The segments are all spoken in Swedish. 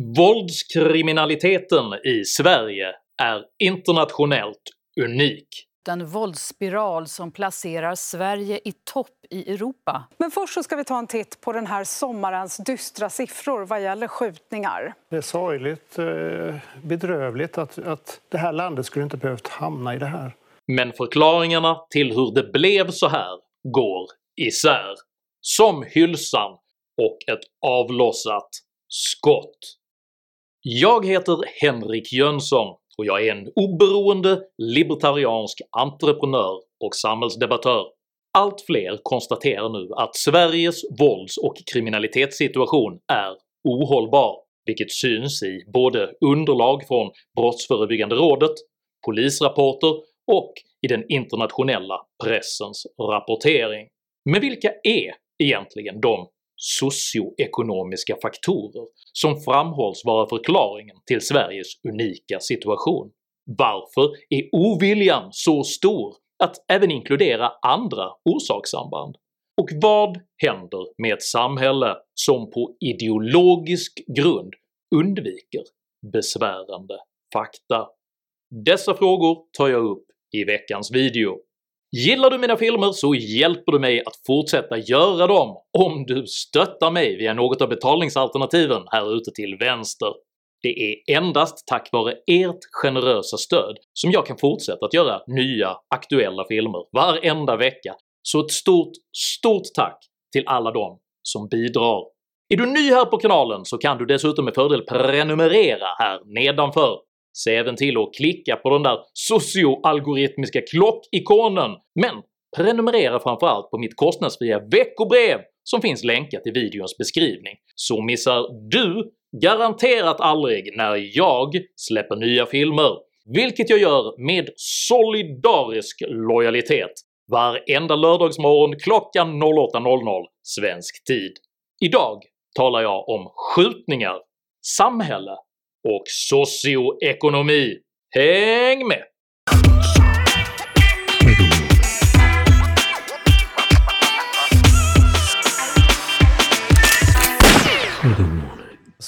Våldskriminaliteten i Sverige är internationellt unik. En våldsspiral som placerar Sverige i topp i Europa. Men först så ska vi ta en titt på den här sommarens dystra siffror vad gäller skjutningar. Det är sorgligt, eh, bedrövligt att, att det här landet skulle inte behövt hamna i det här. Men förklaringarna till hur det blev så här går isär. Som hylsan och ett avlossat skott. Jag heter Henrik Jönsson och jag är en oberoende libertariansk entreprenör och samhällsdebattör. Allt fler konstaterar nu att Sveriges vålds och kriminalitetssituation är ohållbar, vilket syns i både underlag från Brottsförebyggande rådet, polisrapporter och i den internationella pressens rapportering. Men vilka är egentligen de socioekonomiska faktorer som framhålls vara förklaringen till Sveriges unika situation. Varför är oviljan så stor att även inkludera andra orsakssamband? Och vad händer med ett samhälle som på ideologisk grund undviker besvärande fakta? Dessa frågor tar jag upp i veckans video. Gillar du mina filmer så hjälper du mig att fortsätta göra dem om du stöttar mig via något av betalningsalternativen här ute till vänster. Det är endast tack vare ert generösa stöd som jag kan fortsätta att göra nya aktuella filmer varenda vecka, så ett stort, stort tack till alla dem som bidrar. Är du ny här på kanalen så kan du dessutom med fördel prenumerera här nedanför Se även till att klicka på den där socioalgoritmiska klockikonen, men prenumerera framförallt på mitt kostnadsfria veckobrev som finns länkat i videons beskrivning, så missar du garanterat aldrig när jag släpper nya filmer, vilket jag gör med solidarisk lojalitet varenda lördagsmorgon klockan 08.00 svensk tid. Idag talar jag om skjutningar, samhälle och socioekonomi. Häng med!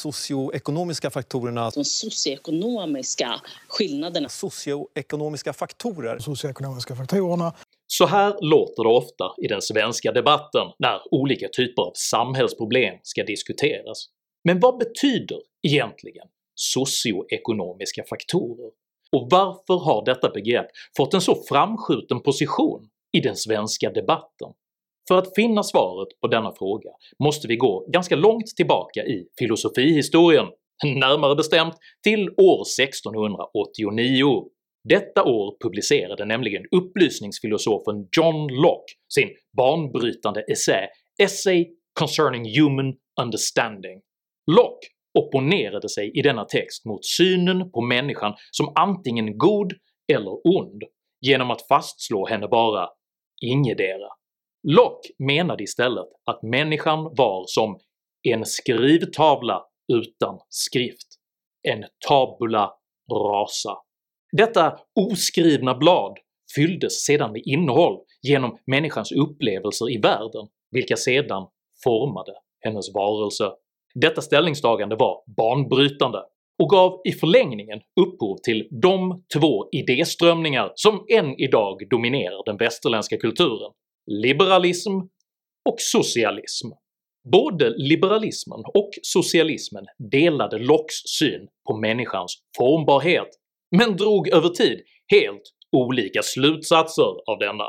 socioekonomiska faktorerna. De socioekonomiska skillnaderna. Socioekonomiska faktorer. Socioekonomiska faktorerna. Så här låter det ofta i den svenska debatten när olika typer av samhällsproblem ska diskuteras. Men vad betyder egentligen socioekonomiska faktorer. Och varför har detta begrepp fått en så framskjuten position i den svenska debatten? För att finna svaret på denna fråga måste vi gå ganska långt tillbaka i filosofihistorien, närmare bestämt till år 1689. Detta år publicerade nämligen upplysningsfilosofen John Locke sin banbrytande essä “Essay concerning human understanding”. Locke opponerade sig i denna text mot synen på människan som antingen god eller ond genom att fastslå henne bara “ingedera”. Locke menade istället att människan var som en skrivtavla utan skrift, en tabula rasa. Detta oskrivna blad fylldes sedan med innehåll genom människans upplevelser i världen, vilka sedan formade hennes varelse detta ställningstagande var banbrytande och gav i förlängningen upphov till de två idéströmningar som än idag dominerar den västerländska kulturen – liberalism och socialism. Både liberalismen och socialismen delade Lockes syn på människans formbarhet, men drog över tid helt olika slutsatser av denna.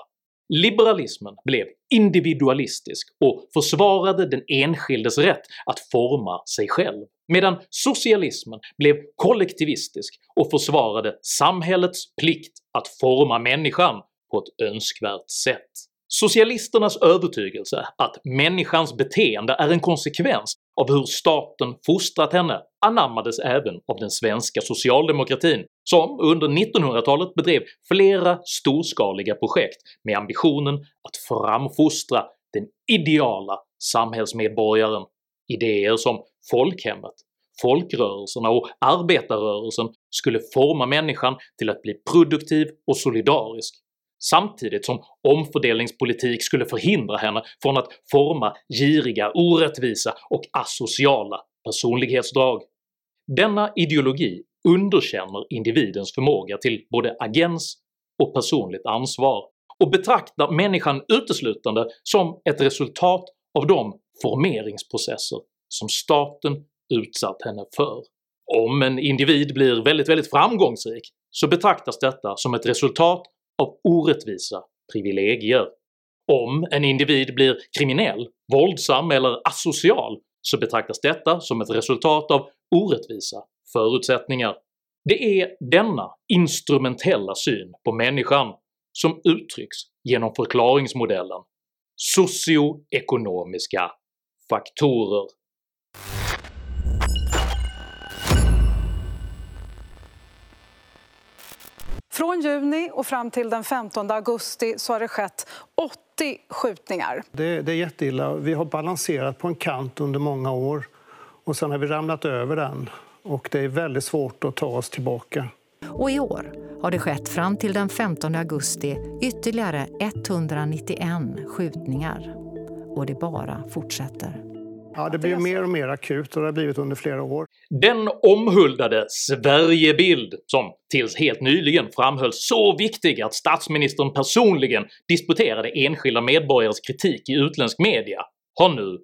Liberalismen blev individualistisk och försvarade den enskildes rätt att forma sig själv, medan socialismen blev kollektivistisk och försvarade samhällets plikt att forma människan på ett önskvärt sätt. Socialisternas övertygelse att människans beteende är en konsekvens av hur staten fostrat henne anammades även av den svenska socialdemokratin som under 1900-talet bedrev flera storskaliga projekt med ambitionen att framfostra den ideala samhällsmedborgaren. Idéer som folkhemmet, folkrörelserna och arbetarrörelsen skulle forma människan till att bli produktiv och solidarisk, samtidigt som omfördelningspolitik skulle förhindra henne från att forma giriga, orättvisa och asociala personlighetsdrag. Denna ideologi underkänner individens förmåga till både agens och personligt ansvar och betraktar människan uteslutande som ett resultat av de formeringsprocesser som staten utsatt henne för. Om en individ blir väldigt, väldigt framgångsrik så betraktas detta som ett resultat av orättvisa privilegier. Om en individ blir kriminell, våldsam eller asocial så betraktas detta som ett resultat av orättvisa förutsättningar. Det är denna instrumentella syn på människan som uttrycks genom förklaringsmodellen socioekonomiska faktorer. Från juni och fram till den 15 augusti så har det skett 80 skjutningar. Det, det är jätteilla. Vi har balanserat på en kant under många år och sen har vi ramlat över den och det är väldigt svårt att ta oss tillbaka. Och i år har det skett fram till den 15 augusti ytterligare 191 skjutningar. Och det bara fortsätter. Ja, det blir mer och mer akut och det har blivit under flera år. Den omhuldade Sverigebild, som tills helt nyligen framhölls så viktig att statsministern personligen disputerade enskilda medborgares kritik i utländsk media, har nu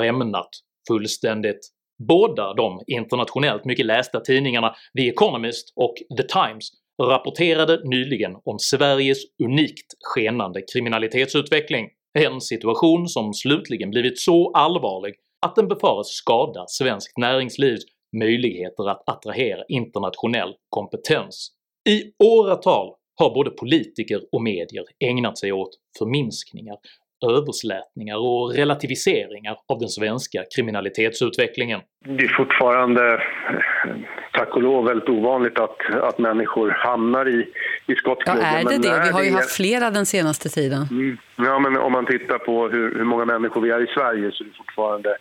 rämnat fullständigt. Båda de internationellt mycket lästa tidningarna The Economist och The Times rapporterade nyligen om Sveriges unikt skenande kriminalitetsutveckling, en situation som slutligen blivit så allvarlig att den befaras skada svenskt näringslivs möjligheter att attrahera internationell kompetens. I åratal har både politiker och medier ägnat sig åt förminskningar, överslätningar och relativiseringar av den svenska kriminalitetsutvecklingen. Det är fortfarande, tack och lov, väldigt ovanligt att, att människor hamnar i, i skottgluggen. Ja, är det det? Vi har ju haft flera den senaste tiden. Mm. Ja, men om man tittar på hur, hur många människor vi är i Sverige så är det fortfarande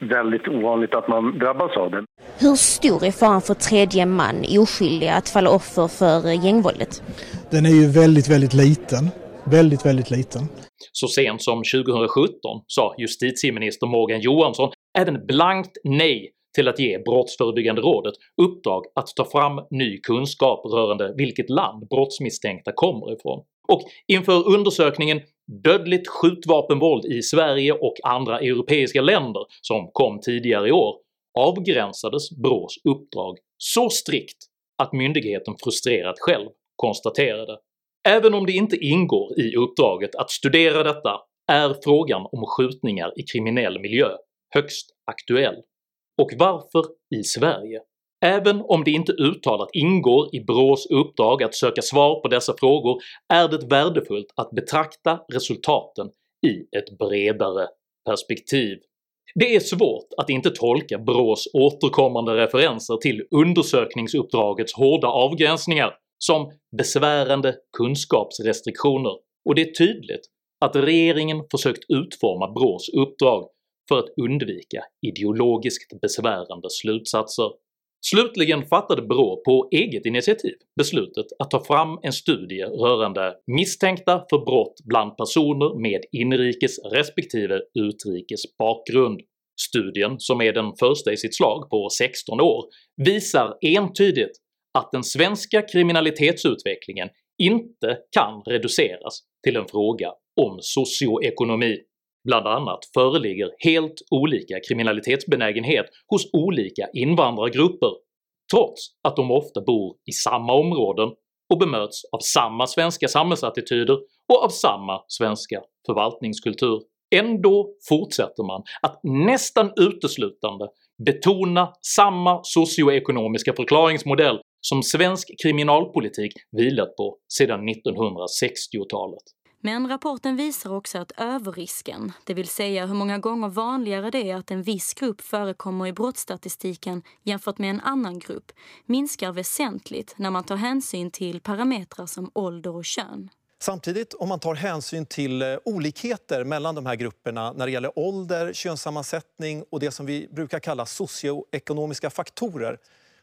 väldigt ovanligt att man drabbas av det. Hur stor är faran för tredje man, oskyldiga, att falla offer för gängvåldet? Den är ju väldigt, väldigt liten. Väldigt, väldigt liten. Så sent som 2017 sa justitieminister Morgan Johansson även blankt nej till att ge Brottsförebyggande rådet uppdrag att ta fram ny kunskap rörande vilket land brottsmisstänkta kommer ifrån. Och inför undersökningen “Dödligt skjutvapenvåld i Sverige och andra europeiska länder” som kom tidigare i år avgränsades BRÅs uppdrag så strikt att myndigheten frustrerat själv konstaterade Även om det inte ingår i uppdraget att studera detta är frågan om skjutningar i kriminell miljö högst aktuell. Och varför i Sverige? Även om det inte uttalat ingår i BRÅs uppdrag att söka svar på dessa frågor är det värdefullt att betrakta resultaten i ett bredare perspektiv. Det är svårt att inte tolka BRÅs återkommande referenser till undersökningsuppdragets hårda avgränsningar som besvärande kunskapsrestriktioner och det är tydligt att regeringen försökt utforma BRÅs uppdrag för att undvika ideologiskt besvärande slutsatser. Slutligen fattade BRÅ på eget initiativ beslutet att ta fram en studie rörande misstänkta för brott bland personer med inrikes respektive utrikes bakgrund. Studien, som är den första i sitt slag på 16 år, visar entydigt att den svenska kriminalitetsutvecklingen inte kan reduceras till en fråga om socioekonomi. Bland annat föreligger helt olika kriminalitetsbenägenhet hos olika invandrargrupper, trots att de ofta bor i samma områden och bemöts av samma svenska samhällsattityder och av samma svenska förvaltningskultur. Ändå fortsätter man att nästan uteslutande betona samma socioekonomiska förklaringsmodell som svensk kriminalpolitik vilat på sedan 1960-talet. Men rapporten visar också att överrisken, det vill säga hur många gånger vanligare det är att en viss grupp förekommer i brottsstatistiken jämfört med en annan grupp, minskar väsentligt när man tar hänsyn till parametrar som ålder och kön. Samtidigt, om man tar hänsyn till eh, olikheter mellan de här grupperna när det gäller ålder, könssammansättning och det som vi brukar kalla socioekonomiska faktorer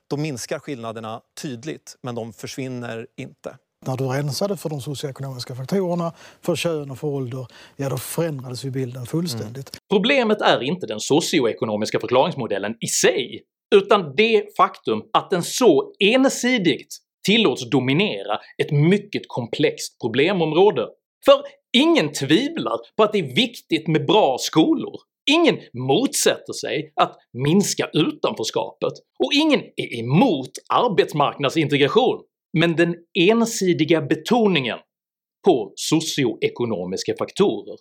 då minskar skillnaderna tydligt, men de försvinner inte. När du rensade för de socioekonomiska faktorerna, för kön och för ålder, ja då förändrades ju bilden fullständigt. Mm. Problemet är inte den socioekonomiska förklaringsmodellen i sig, utan det faktum att den så ensidigt tillåts dominera ett mycket komplext problemområde. För ingen tvivlar på att det är viktigt med bra skolor, ingen motsätter sig att minska utanförskapet, och ingen är emot arbetsmarknadsintegration, men den ensidiga betoningen på socioekonomiska faktorer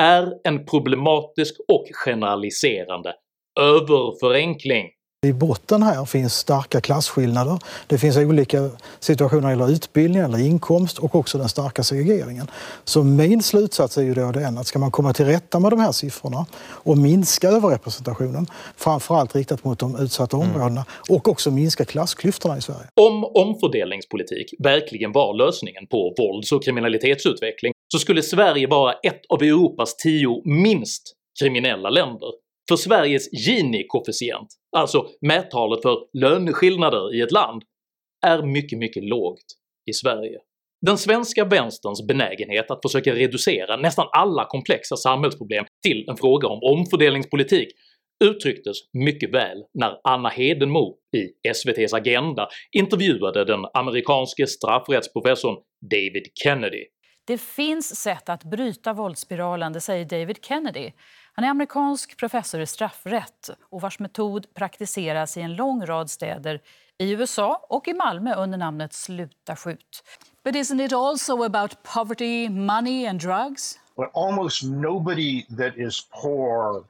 är en problematisk och generaliserande överförenkling i botten här finns starka klasskillnader. Det finns olika situationer när det gäller utbildning eller inkomst och också den starka segregeringen. Så min slutsats är ju då den att ska man komma till rätta med de här siffrorna och minska överrepresentationen, framförallt riktat mot de utsatta mm. områdena och också minska klassklyftorna i Sverige. Om omfördelningspolitik verkligen var lösningen på vålds och kriminalitetsutveckling så skulle Sverige vara ett av Europas tio minst kriminella länder för Sveriges Gini-koefficient, alltså mättalet för löneskillnader i ett land, är mycket mycket lågt i Sverige. Den svenska vänsterns benägenhet att försöka reducera nästan alla komplexa samhällsproblem till en fråga om omfördelningspolitik uttrycktes mycket väl när Anna Hedenmo i SVT's Agenda intervjuade den amerikanske straffrättsprofessorn David Kennedy. “Det finns sätt att bryta våldsspiralen, det säger David Kennedy. Han är amerikansk professor i straffrätt och vars metod praktiseras i en lång rad städer i USA och i Malmö under namnet Sluta skjut. But isn't it also about poverty, money and drugs? But almost nobody that is poor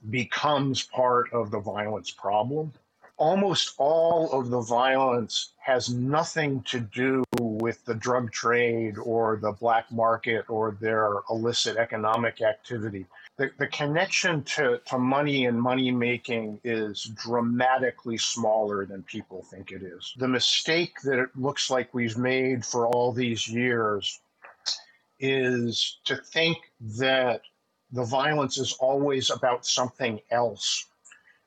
becomes part of the violence problem. Almost all of the violence has nothing to do with the drug trade or the black market or their illicit economic activity the, the connection to, to money and money making is dramatically smaller than people think it is. The mistake that it looks like we've made for all these years is to think that the violence is always about something else.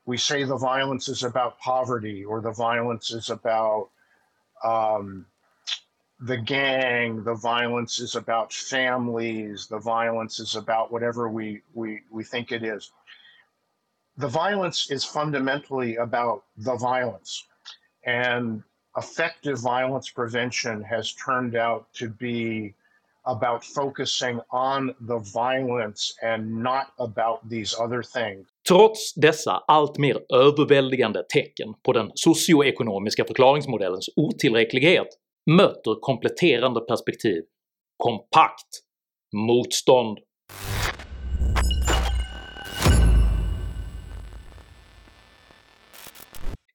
We say the violence is about poverty or the violence is about um, the gang, the violence is about families, the violence is about whatever we, we, we think it is. The violence is fundamentally about the violence. And effective violence prevention has turned out to be about focusing on the violence and not about these other things. Trots dessa allt mer överväldigande tecken på den socioekonomiska förklaringsmodellens otillräcklighet möter kompletterande perspektiv kompakt motstånd.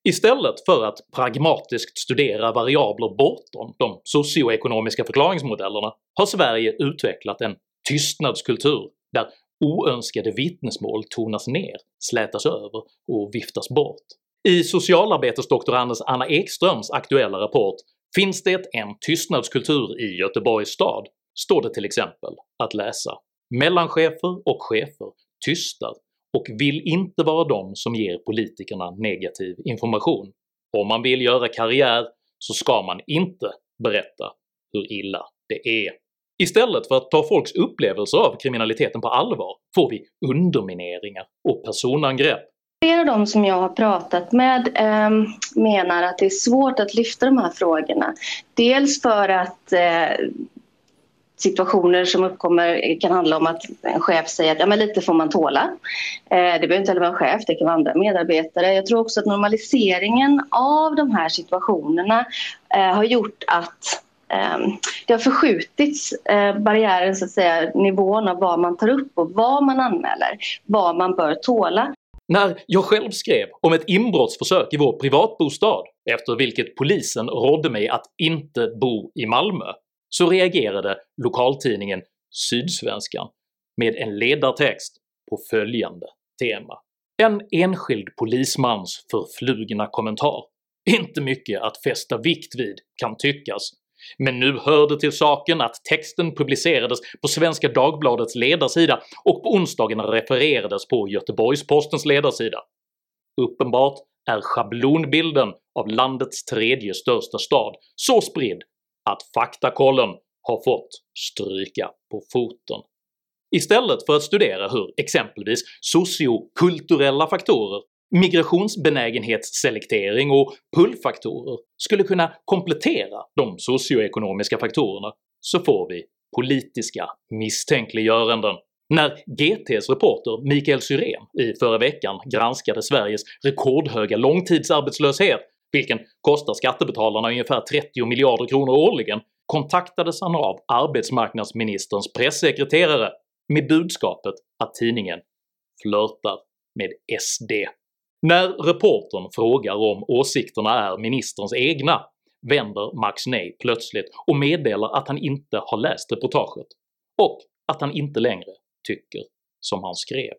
Istället för att pragmatiskt studera variabler bortom de socioekonomiska förklaringsmodellerna har Sverige utvecklat en tystnadskultur där oönskade vittnesmål tonas ner, slätas över och viftas bort. I socialarbetesdoktorandens Anna Ekströms aktuella rapport Finns det en tystnadskultur i Göteborgs stad står det till exempel att läsa “Mellanchefer och chefer tystar och vill inte vara de som ger politikerna negativ information. Om man vill göra karriär så ska man inte berätta hur illa det är.” Istället för att ta folks upplevelser av kriminaliteten på allvar får vi undermineringar och personangrepp Flera av de som jag har pratat med eh, menar att det är svårt att lyfta de här frågorna. Dels för att eh, situationer som uppkommer kan handla om att en chef säger att ja, men lite får man tåla. Eh, det behöver inte heller vara en chef, det kan vara andra medarbetare. Jag tror också att normaliseringen av de här situationerna eh, har gjort att ehm, det har förskjutits, eh, barriären, så att säga, nivån av vad man tar upp och vad man anmäler, vad man bör tåla. När jag själv skrev om ett inbrottsförsök i vår privatbostad efter vilket polisen rådde mig att inte bo i Malmö så reagerade lokaltidningen Sydsvenskan med en ledartext på följande tema. En enskild polismans förflugna kommentar. Inte mycket att fästa vikt vid kan tyckas, men nu hör det till saken att texten publicerades på Svenska Dagbladets ledarsida och på onsdagen refererades på Göteborgs-Postens ledarsida. Uppenbart är schablonbilden av landets tredje största stad så spridd att faktakollen har fått stryka på foten. Istället för att studera hur exempelvis sociokulturella faktorer migrationsbenägenhetsselektering och pullfaktorer skulle kunna komplettera de socioekonomiska faktorerna så får vi politiska misstänkliggöranden. När GTs reporter Mikael Syrén i förra veckan granskade Sveriges rekordhöga långtidsarbetslöshet, vilken kostar skattebetalarna ungefär 30 miljarder kronor årligen, kontaktades han av arbetsmarknadsministerns pressekreterare med budskapet att tidningen flörtar med SD. När reportern frågar om åsikterna är ministerns egna vänder Max Ney plötsligt och meddelar att han inte har läst reportaget, och att han inte längre tycker som han skrev.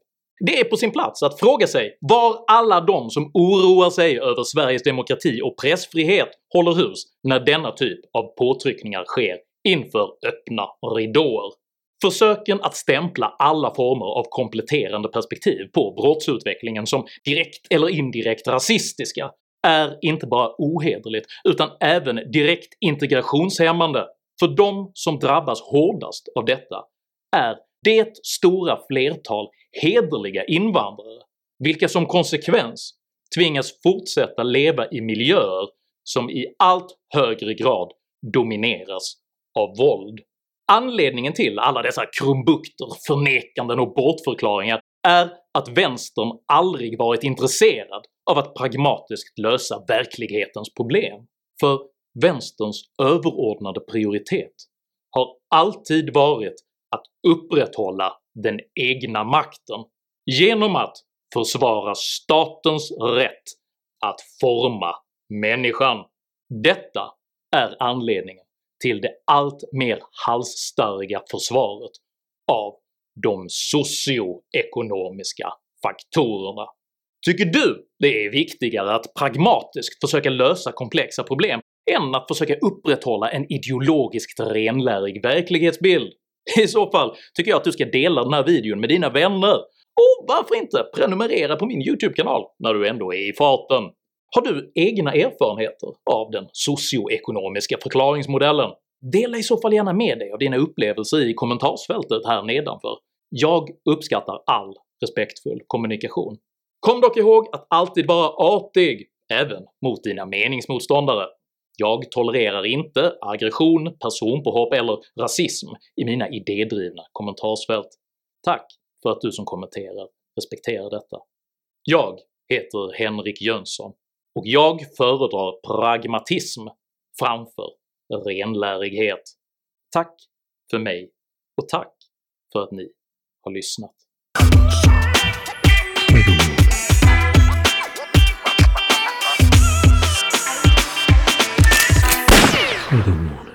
Det är på sin plats att fråga sig var alla de som oroar sig över Sveriges demokrati och pressfrihet håller hus när denna typ av påtryckningar sker inför öppna ridåer. Försöken att stämpla alla former av kompletterande perspektiv på brottsutvecklingen som direkt eller indirekt rasistiska är inte bara ohederligt utan även direkt integrationshämmande, för de som drabbas hårdast av detta är det stora flertal hederliga invandrare vilka som konsekvens tvingas fortsätta leva i miljöer som i allt högre grad domineras av våld. Anledningen till alla dessa krumbukter, förnekanden och bortförklaringar är att vänstern aldrig varit intresserad av att pragmatiskt lösa verklighetens problem, för vänsterns överordnade prioritet har alltid varit att upprätthålla den egna makten genom att försvara statens rätt att forma människan. Detta är anledningen till det allt mer halsstarriga försvaret av de socioekonomiska faktorerna. Tycker du det är viktigare att pragmatiskt försöka lösa komplexa problem än att försöka upprätthålla en ideologiskt renlärig verklighetsbild? I så fall tycker jag att du ska dela den här videon med dina vänner, och varför inte prenumerera på min YouTube-kanal när du ändå är i farten? Har du egna erfarenheter av den socioekonomiska förklaringsmodellen? Dela i så fall gärna med dig av dina upplevelser i kommentarsfältet här nedanför. Jag uppskattar all respektfull kommunikation. Kom dock ihåg att alltid vara artig, även mot dina meningsmotståndare. Jag tolererar inte aggression, personpåhopp eller rasism i mina idédrivna kommentarsfält. Tack för att du som kommenterar respekterar detta. Jag heter Henrik Jönsson och jag föredrar pragmatism framför renlärighet. Tack för mig och tack för att ni har lyssnat. the war.